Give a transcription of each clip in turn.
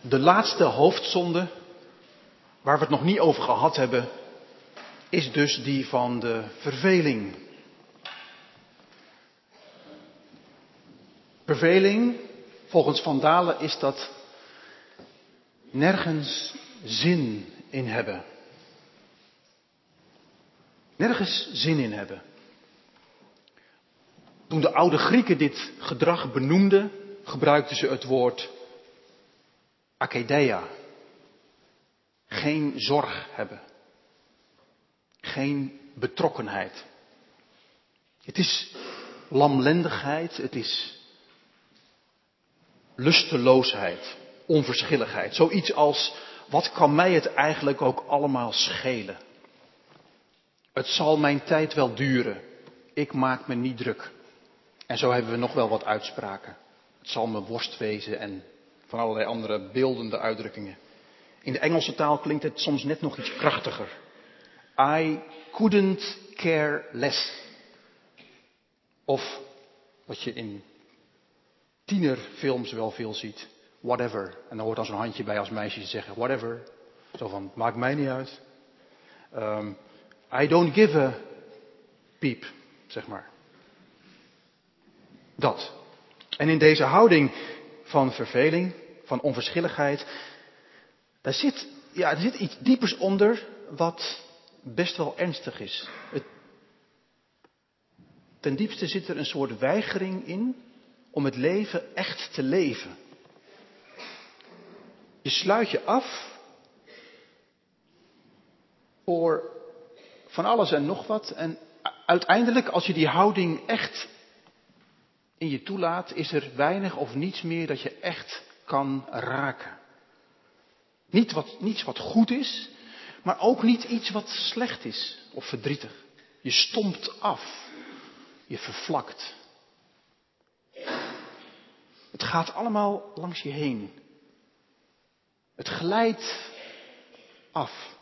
De laatste hoofdzonde, waar we het nog niet over gehad hebben, is dus die van de verveling. Verveling, volgens Van Dalen, is dat nergens zin in hebben. Nergens zin in hebben. Toen de oude Grieken dit gedrag benoemden, gebruikten ze het woord akedeia. Geen zorg hebben. Geen betrokkenheid. Het is lamlendigheid, het is lusteloosheid, onverschilligheid. Zoiets als, wat kan mij het eigenlijk ook allemaal schelen? Het zal mijn tijd wel duren. Ik maak me niet druk. En zo hebben we nog wel wat uitspraken. Het zal me worst wezen en van allerlei andere beeldende uitdrukkingen. In de Engelse taal klinkt het soms net nog iets krachtiger. I couldn't care less. Of wat je in tienerfilms wel veel ziet. Whatever. En dan hoort dan zo'n handje bij als meisjes zeggen whatever. Zo van, maakt mij niet uit. Um, I don't give a piep, zeg maar. Dat. En in deze houding van verveling, van onverschilligheid, daar zit, ja, er zit iets diepers onder wat best wel ernstig is. Het, ten diepste zit er een soort weigering in om het leven echt te leven. Je sluit je af voor van alles en nog wat. En uiteindelijk, als je die houding echt in je toelaat, is er weinig of niets meer dat je echt kan raken. Niet wat, niets wat goed is, maar ook niet iets wat slecht is of verdrietig. Je stompt af. Je vervlakt. Het gaat allemaal langs je heen. Het glijdt af.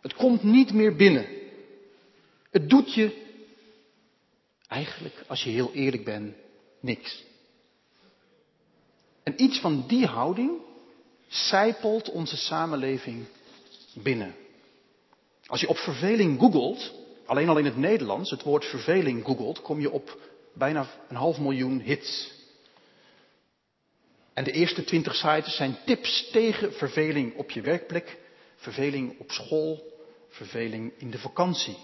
Het komt niet meer binnen. Het doet je eigenlijk, als je heel eerlijk bent, niks. En iets van die houding zijpelt onze samenleving binnen. Als je op verveling googelt, alleen al in het Nederlands, het woord verveling googelt, kom je op bijna een half miljoen hits. En de eerste twintig sites zijn tips tegen verveling op je werkplek, verveling op school, verveling in de vakantie.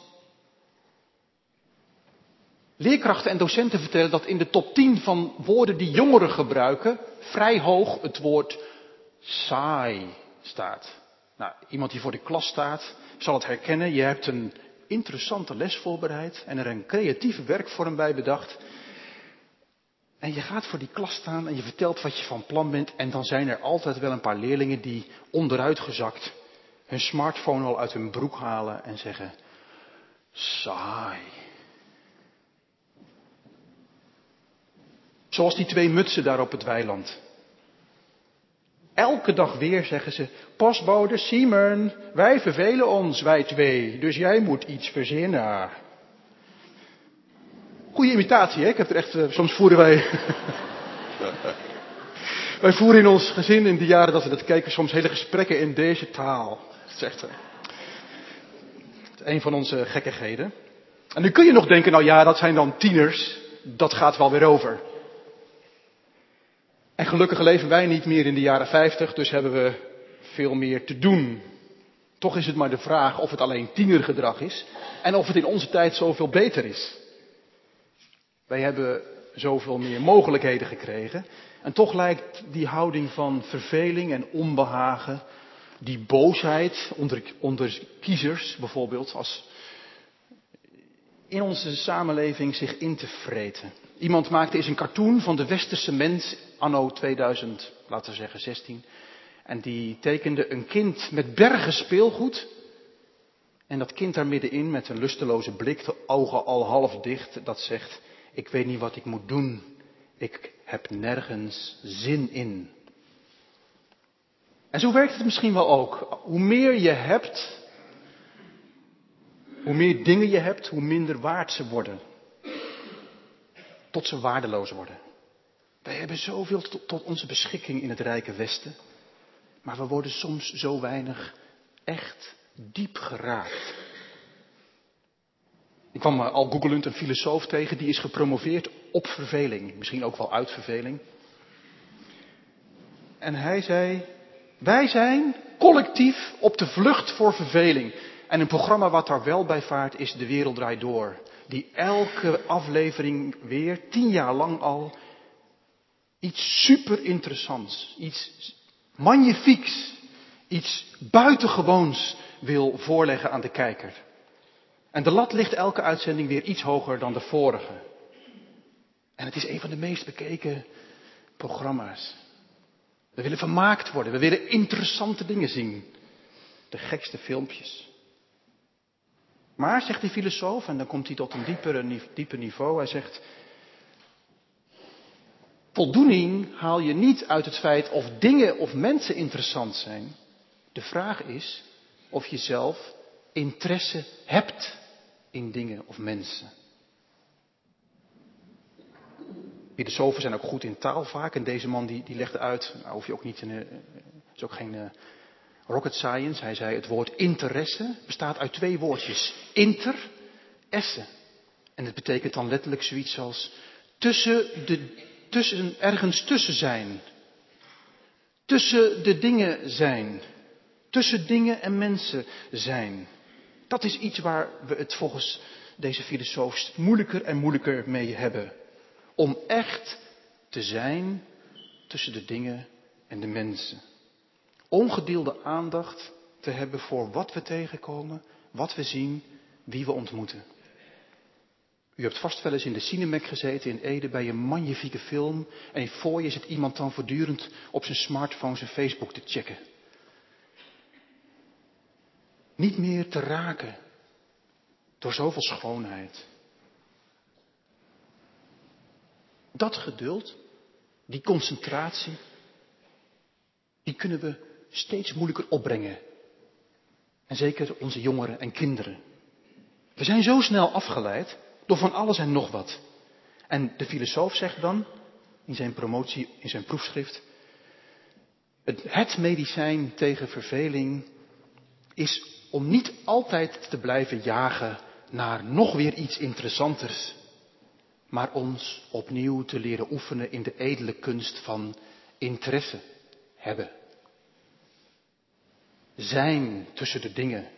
Leerkrachten en docenten vertellen dat in de top 10 van woorden die jongeren gebruiken, vrij hoog het woord saai staat. Nou, iemand die voor de klas staat, zal het herkennen. Je hebt een interessante les voorbereid en er een creatieve werkvorm bij bedacht. En je gaat voor die klas staan en je vertelt wat je van plan bent. En dan zijn er altijd wel een paar leerlingen die onderuitgezakt hun smartphone al uit hun broek halen en zeggen: saai. Zoals die twee mutsen daar op het weiland. Elke dag weer zeggen ze, pasbode Simon, wij vervelen ons, wij twee, dus jij moet iets verzinnen. Goeie imitatie, hè? Ik heb er echt, uh, soms voeren wij, wij voeren in ons gezin in de jaren dat we dat kijken soms hele gesprekken in deze taal. Is echt uh, een van onze gekkigheden. En nu kun je nog denken, nou ja, dat zijn dan tieners, dat gaat wel weer over. En gelukkig leven wij niet meer in de jaren 50, dus hebben we veel meer te doen. Toch is het maar de vraag of het alleen tienergedrag is en of het in onze tijd zoveel beter is. Wij hebben zoveel meer mogelijkheden gekregen en toch lijkt die houding van verveling en onbehagen, die boosheid onder, onder kiezers bijvoorbeeld, als in onze samenleving zich in te vreten. Iemand maakte eens een cartoon van de westerse mens anno 2000, laten we zeggen 16. En die tekende een kind met bergen speelgoed. En dat kind daar middenin met een lusteloze blik, de ogen al half dicht, dat zegt, ik weet niet wat ik moet doen. Ik heb nergens zin in. En zo werkt het misschien wel ook. Hoe meer je hebt, hoe meer dingen je hebt, hoe minder waard ze worden. Tot ze waardeloos worden. Wij hebben zoveel tot, onze beschikking in het rijke Westen. maar we worden soms zo weinig echt diep geraakt. Ik kwam al googelend een filosoof tegen die is gepromoveerd op verveling, misschien ook wel uit verveling. En hij zei, wij zijn collectief op de vlucht voor verveling. En een programma wat daar wel bij vaart is De Wereld Draait Door. Die elke aflevering weer, tien jaar lang al, iets super interessants, iets magnifieks, iets buitengewoons wil voorleggen aan de kijker. En de lat ligt elke uitzending weer iets hoger dan de vorige. En het is een van de meest bekeken programma's. We willen vermaakt worden. We willen interessante dingen zien. De gekste filmpjes. Maar, zegt die filosoof, en dan komt hij tot een diepere, dieper niveau, hij zegt, voldoening haal je niet uit het feit of dingen of mensen interessant zijn. De vraag is of je zelf interesse hebt in dingen of mensen. Filosofen zijn ook goed in taal vaak. En deze man die, die legde uit, nou hoef je ook niet, in, uh, is ook geen uh, rocket science. Hij zei het woord interesse bestaat uit twee woordjes. Inter, esse. En het betekent dan letterlijk zoiets als tussen de, tussen, ergens tussen zijn. Tussen de dingen zijn. Tussen dingen en mensen zijn. Dat is iets waar we het volgens deze filosoof moeilijker en moeilijker mee hebben. Om echt te zijn tussen de dingen en de mensen. Ongedeelde aandacht te hebben voor wat we tegenkomen, wat we zien, wie we ontmoeten. U hebt vast wel eens in de Cinemac gezeten in Ede bij een magnifieke film en voor je zit iemand dan voortdurend op zijn smartphone zijn Facebook te checken. Niet meer te raken door zoveel schoonheid. Dat geduld, die concentratie, die kunnen we steeds moeilijker opbrengen. En zeker onze jongeren en kinderen. We zijn zo snel afgeleid door van alles en nog wat. En de filosoof zegt dan in zijn promotie, in zijn proefschrift, het, het medicijn tegen verveling is om niet altijd te blijven jagen naar nog weer iets interessanters, maar ons opnieuw te leren oefenen in de edele kunst van interesse hebben. Zijn tussen de dingen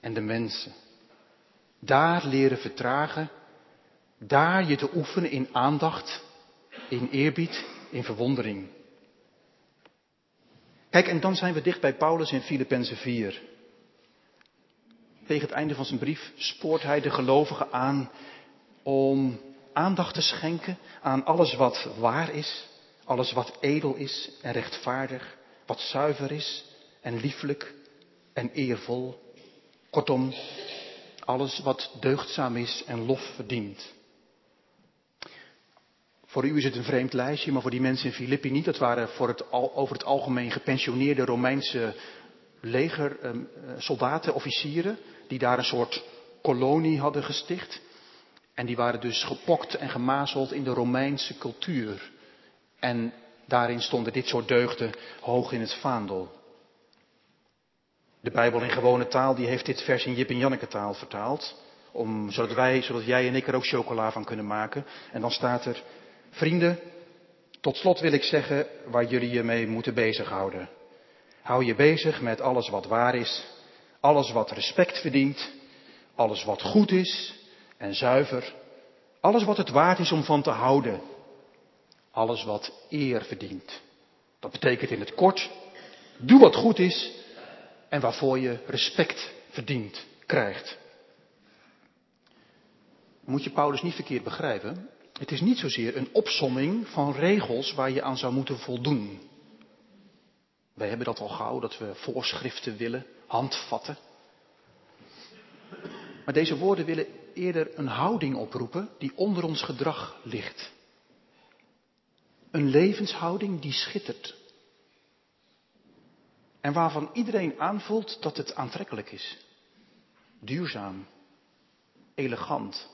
en de mensen. Daar leren vertragen, daar je te oefenen in aandacht, in eerbied, in verwondering. Kijk, en dan zijn we dicht bij Paulus in Filippenzen 4 tegen het einde van zijn brief spoort hij de gelovigen aan om aandacht te schenken aan alles wat waar is, alles wat edel is en rechtvaardig, wat zuiver is en lieflijk en eervol. Kortom, alles wat deugdzaam is en lof verdient. Voor u is het een vreemd lijstje, maar voor die mensen in Filippi niet. Dat waren voor het, over het algemeen gepensioneerde Romeinse leger, ehm, eh, soldaten, officieren die daar een soort kolonie hadden gesticht. En die waren dus gepokt en gemazeld in de Romeinse cultuur. En daarin stonden dit soort deugden hoog in het vaandel. De Bijbel in gewone taal, die heeft dit vers in Jip en Janneke taal vertaald. Om, zodat wij, zodat jij en ik er ook chocola van kunnen maken. En dan staat er, vrienden, tot slot wil ik zeggen waar jullie je mee moeten bezighouden. Hou je bezig met alles wat waar is, alles wat respect verdient, alles wat goed is en zuiver, alles wat het waard is om van te houden, alles wat eer verdient. Dat betekent in het kort, doe wat goed is en waarvoor je respect verdient, krijgt. Moet je Paulus niet verkeerd begrijpen? Het is niet zozeer een opsomming van regels waar je aan zou moeten voldoen. Wij hebben dat al gauw, dat we voorschriften willen, handvatten. Maar deze woorden willen eerder een houding oproepen die onder ons gedrag ligt. Een levenshouding die schittert. En waarvan iedereen aanvoelt dat het aantrekkelijk is. Duurzaam. Elegant.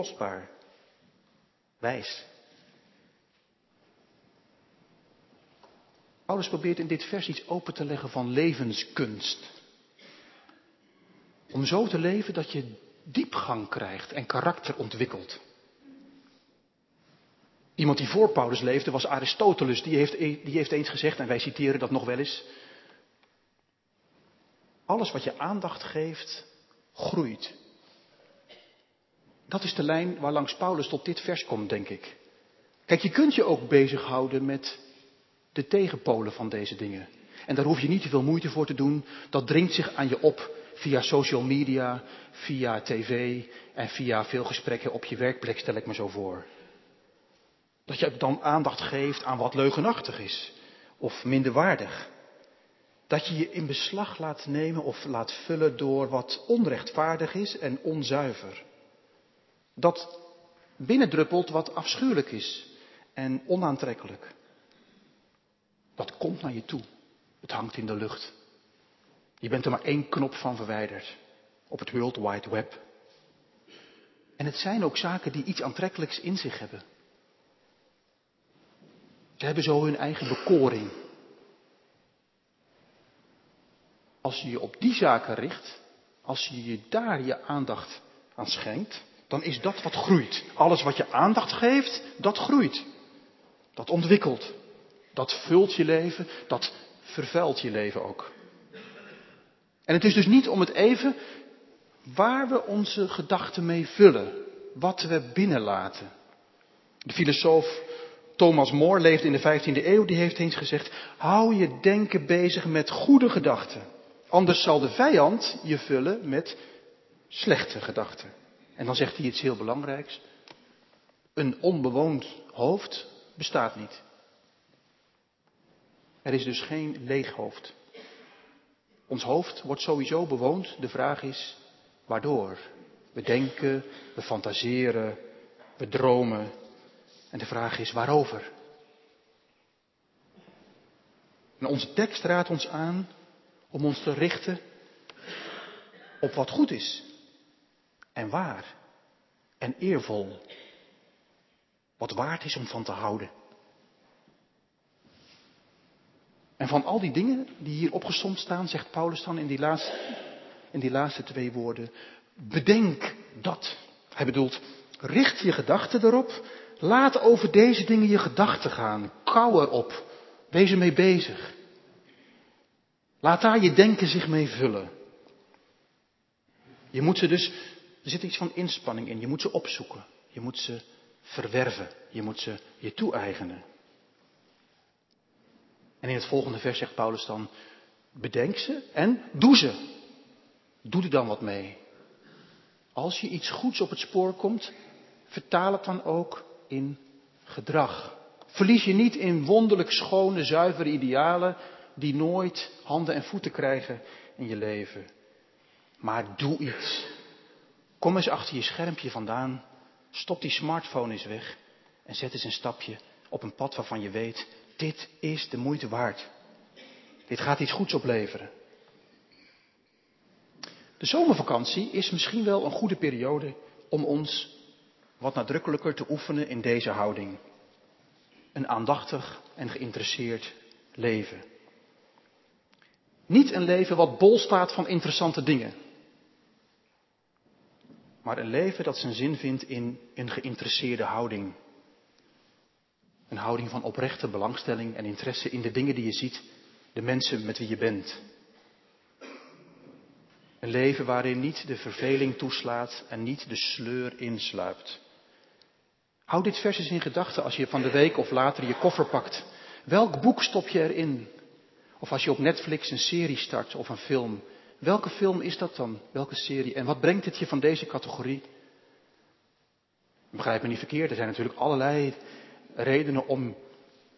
Kostbaar. Wijs. Paulus probeert in dit vers iets open te leggen van levenskunst. Om zo te leven dat je diepgang krijgt en karakter ontwikkelt. Iemand die voor Paulus leefde was Aristoteles. Die heeft, die heeft eens gezegd, en wij citeren dat nog wel eens. Alles wat je aandacht geeft, groeit. Dat is de lijn waar langs Paulus tot dit vers komt, denk ik. Kijk, je kunt je ook bezighouden met de tegenpolen van deze dingen. En daar hoef je niet te veel moeite voor te doen. Dat dringt zich aan je op via social media, via tv en via veel gesprekken op je werkplek, stel ik me zo voor. Dat je dan aandacht geeft aan wat leugenachtig is of minderwaardig. Dat je je in beslag laat nemen of laat vullen door wat onrechtvaardig is en onzuiver. Dat binnendruppelt wat afschuwelijk is en onaantrekkelijk. Dat komt naar je toe. Het hangt in de lucht. Je bent er maar één knop van verwijderd op het World Wide Web. En het zijn ook zaken die iets aantrekkelijks in zich hebben. Ze hebben zo hun eigen bekoring. Als je je op die zaken richt, als je je daar je aandacht aan schenkt, dan is dat wat groeit. Alles wat je aandacht geeft, dat groeit. Dat ontwikkelt. Dat vult je leven, dat vervuilt je leven ook. En het is dus niet om het even waar we onze gedachten mee vullen, wat we binnenlaten. De filosoof Thomas More leefde in de 15e eeuw, die heeft eens gezegd, hou je denken bezig met goede gedachten. Anders zal de vijand je vullen met slechte gedachten. En dan zegt hij iets heel belangrijks. Een onbewoond hoofd bestaat niet. Er is dus geen leeg hoofd. Ons hoofd wordt sowieso bewoond. De vraag is waardoor. We denken, we fantaseren, we dromen. En de vraag is waarover. En onze tekst raadt ons aan om ons te richten op wat goed is. En waar. En eervol. Wat waard is om van te houden. En van al die dingen die hier opgesomd staan, zegt Paulus dan in die laatste, in die laatste twee woorden, bedenk dat. Hij bedoelt, richt je gedachten erop, laat over deze dingen je gedachten gaan, kou erop, wees ermee bezig. Laat daar je denken zich mee vullen. Je moet ze dus, er zit iets van inspanning in, je moet ze opzoeken, je moet ze verwerven, je moet ze je toe-eigenen. En in het volgende vers zegt Paulus dan, bedenk ze en doe ze. Doe er dan wat mee. Als je iets goeds op het spoor komt, vertaal het dan ook in gedrag. Verlies je niet in wonderlijk schone, zuivere idealen die nooit handen en voeten krijgen in je leven. Maar doe iets. Kom eens achter je schermpje vandaan, stop die smartphone eens weg en zet eens een stapje op een pad waarvan je weet, dit is de moeite waard. Dit gaat iets goeds opleveren. De zomervakantie is misschien wel een goede periode om ons wat nadrukkelijker te oefenen in deze houding. Een aandachtig en geïnteresseerd leven. Niet een leven wat bol staat van interessante dingen. Maar een leven dat zijn zin vindt in een geïnteresseerde houding. Een houding van oprechte belangstelling en interesse in de dingen die je ziet, de mensen met wie je bent. Een leven waarin niet de verveling toeslaat en niet de sleur insluipt. Houd dit vers in gedachten als je van de week of later je koffer pakt. Welk boek stop je erin? Of als je op Netflix een serie start of een film. Welke film is dat dan? Welke serie? En wat brengt het je van deze categorie? Begrijp me niet verkeerd, er zijn natuurlijk allerlei redenen om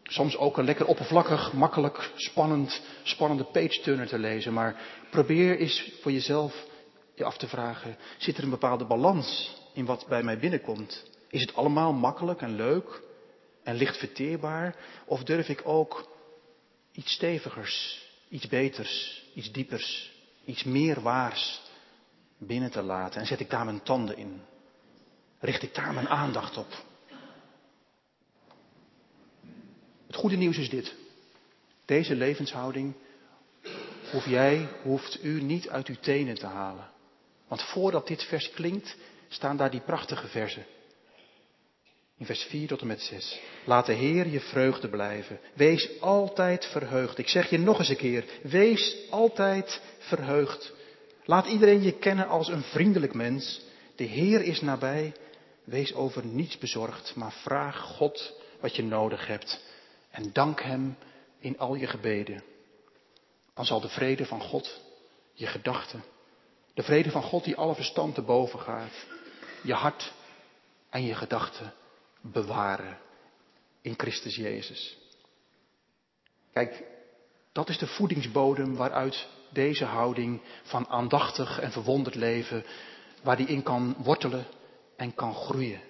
soms ook een lekker oppervlakkig, makkelijk, spannend, spannende page-turner te lezen. Maar probeer eens voor jezelf je af te vragen, zit er een bepaalde balans in wat bij mij binnenkomt? Is het allemaal makkelijk en leuk en licht verteerbaar? Of durf ik ook iets stevigers, iets beters, iets diepers, iets meer waars binnen te laten? En zet ik daar mijn tanden in? Richt ik daar mijn aandacht op? Het goede nieuws is dit. Deze levenshouding hoef jij, hoeft u niet uit uw tenen te halen. Want voordat dit vers klinkt, staan daar die prachtige versen. In vers 4 tot en met 6. Laat de Heer je vreugde blijven. Wees altijd verheugd. Ik zeg je nog eens een keer. Wees altijd verheugd. Laat iedereen je kennen als een vriendelijk mens. De Heer is nabij. Wees over niets bezorgd, maar vraag God wat je nodig hebt. En dank Hem in al je gebeden. Dan zal de vrede van God je gedachten, de vrede van God die alle verstand te boven gaat, je hart en je gedachten bewaren in Christus Jezus. Kijk, dat is de voedingsbodem waaruit deze houding van aandachtig en verwonderd leven, waar die in kan wortelen en kan groeien.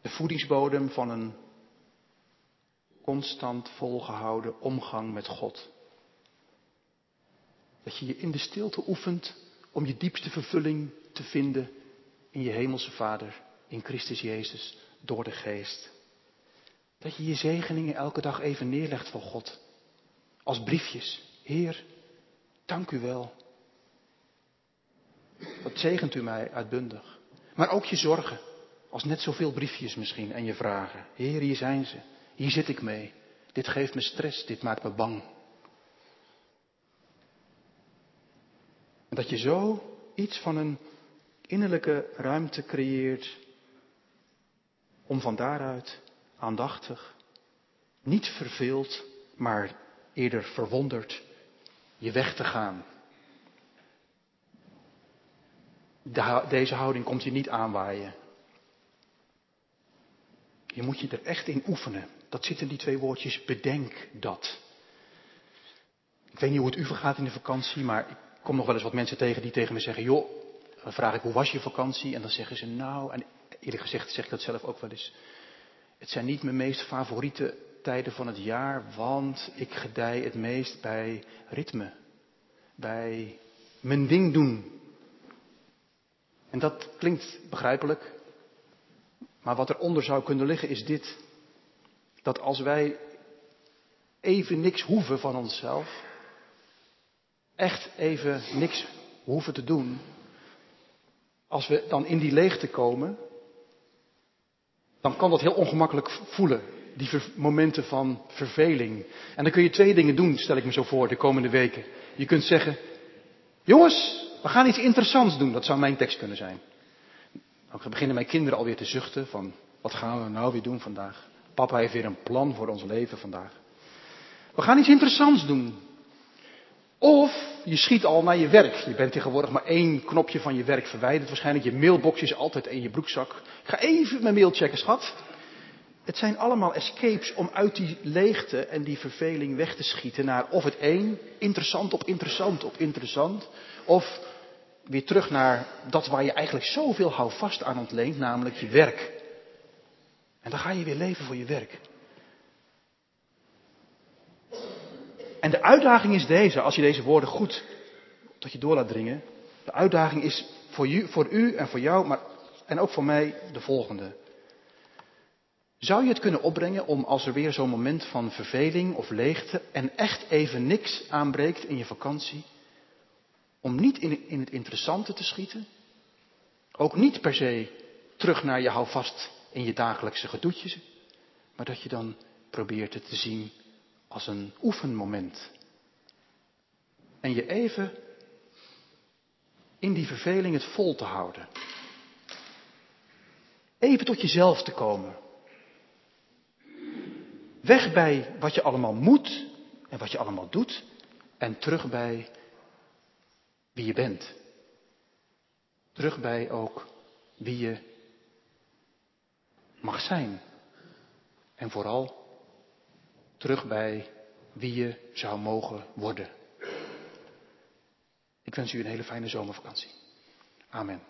De voedingsbodem van een constant volgehouden omgang met God. Dat je je in de stilte oefent om je diepste vervulling te vinden in je hemelse Vader, in Christus Jezus, door de Geest. Dat je je zegeningen elke dag even neerlegt voor God. Als briefjes. Heer, dank u wel. Wat zegent u mij uitbundig. Maar ook je zorgen. Als net zoveel briefjes misschien en je vragen. Heer, hier zijn ze. Hier zit ik mee. Dit geeft me stress, dit maakt me bang. En dat je zo iets van een innerlijke ruimte creëert om van daaruit aandachtig, niet verveeld, maar eerder verwonderd je weg te gaan. deze houding komt je niet aanwaaien. Je moet je er echt in oefenen. Dat zit in die twee woordjes, bedenk dat. Ik weet niet hoe het u vergaat in de vakantie, maar ik kom nog wel eens wat mensen tegen die tegen me zeggen, joh, dan vraag ik hoe was je vakantie? En dan zeggen ze, nou, en eerlijk gezegd zeg ik dat zelf ook wel eens. Het zijn niet mijn meest favoriete tijden van het jaar, want ik gedij het meest bij ritme. Bij mijn ding doen. En dat klinkt begrijpelijk. Maar wat eronder zou kunnen liggen is dit. Dat als wij even niks hoeven van onszelf, echt even niks hoeven te doen, als we dan in die leegte komen, dan kan dat heel ongemakkelijk voelen. Die momenten van verveling. En dan kun je twee dingen doen, stel ik me zo voor, de komende weken. Je kunt zeggen, jongens, we gaan iets interessants doen. Dat zou mijn tekst kunnen zijn. Dan beginnen mijn kinderen alweer te zuchten van, wat gaan we nou weer doen vandaag? Papa heeft weer een plan voor ons leven vandaag. We gaan iets interessants doen. Of je schiet al naar je werk. Je bent tegenwoordig maar één knopje van je werk verwijderd. Waarschijnlijk je mailbox is altijd in je broekzak. Ik ga even mijn mail checken, schat. Het zijn allemaal escapes om uit die leegte en die verveling weg te schieten naar of het één, interessant op interessant op interessant. Of weer terug naar dat waar je eigenlijk zoveel houvast aan ontleent, namelijk je werk. En dan ga je weer leven voor je werk. En de uitdaging is deze, als je deze woorden goed tot je door laat dringen. De uitdaging is voor u, voor u en voor jou, maar, en ook voor mij de volgende. Zou je het kunnen opbrengen om als er weer zo'n moment van verveling of leegte en echt even niks aanbreekt in je vakantie, om niet in, in het interessante te schieten? Ook niet per se terug naar je houvast in je dagelijkse gedoetjes, maar dat je dan probeert het te zien als een oefenmoment. En je even in die verveling het vol te houden. Even tot jezelf te komen. Weg bij wat je allemaal moet en wat je allemaal doet. En terug bij wie je bent. Terug bij ook wie je mag zijn. En vooral terug bij wie je zou mogen worden. Ik wens u een hele fijne zomervakantie. Amen.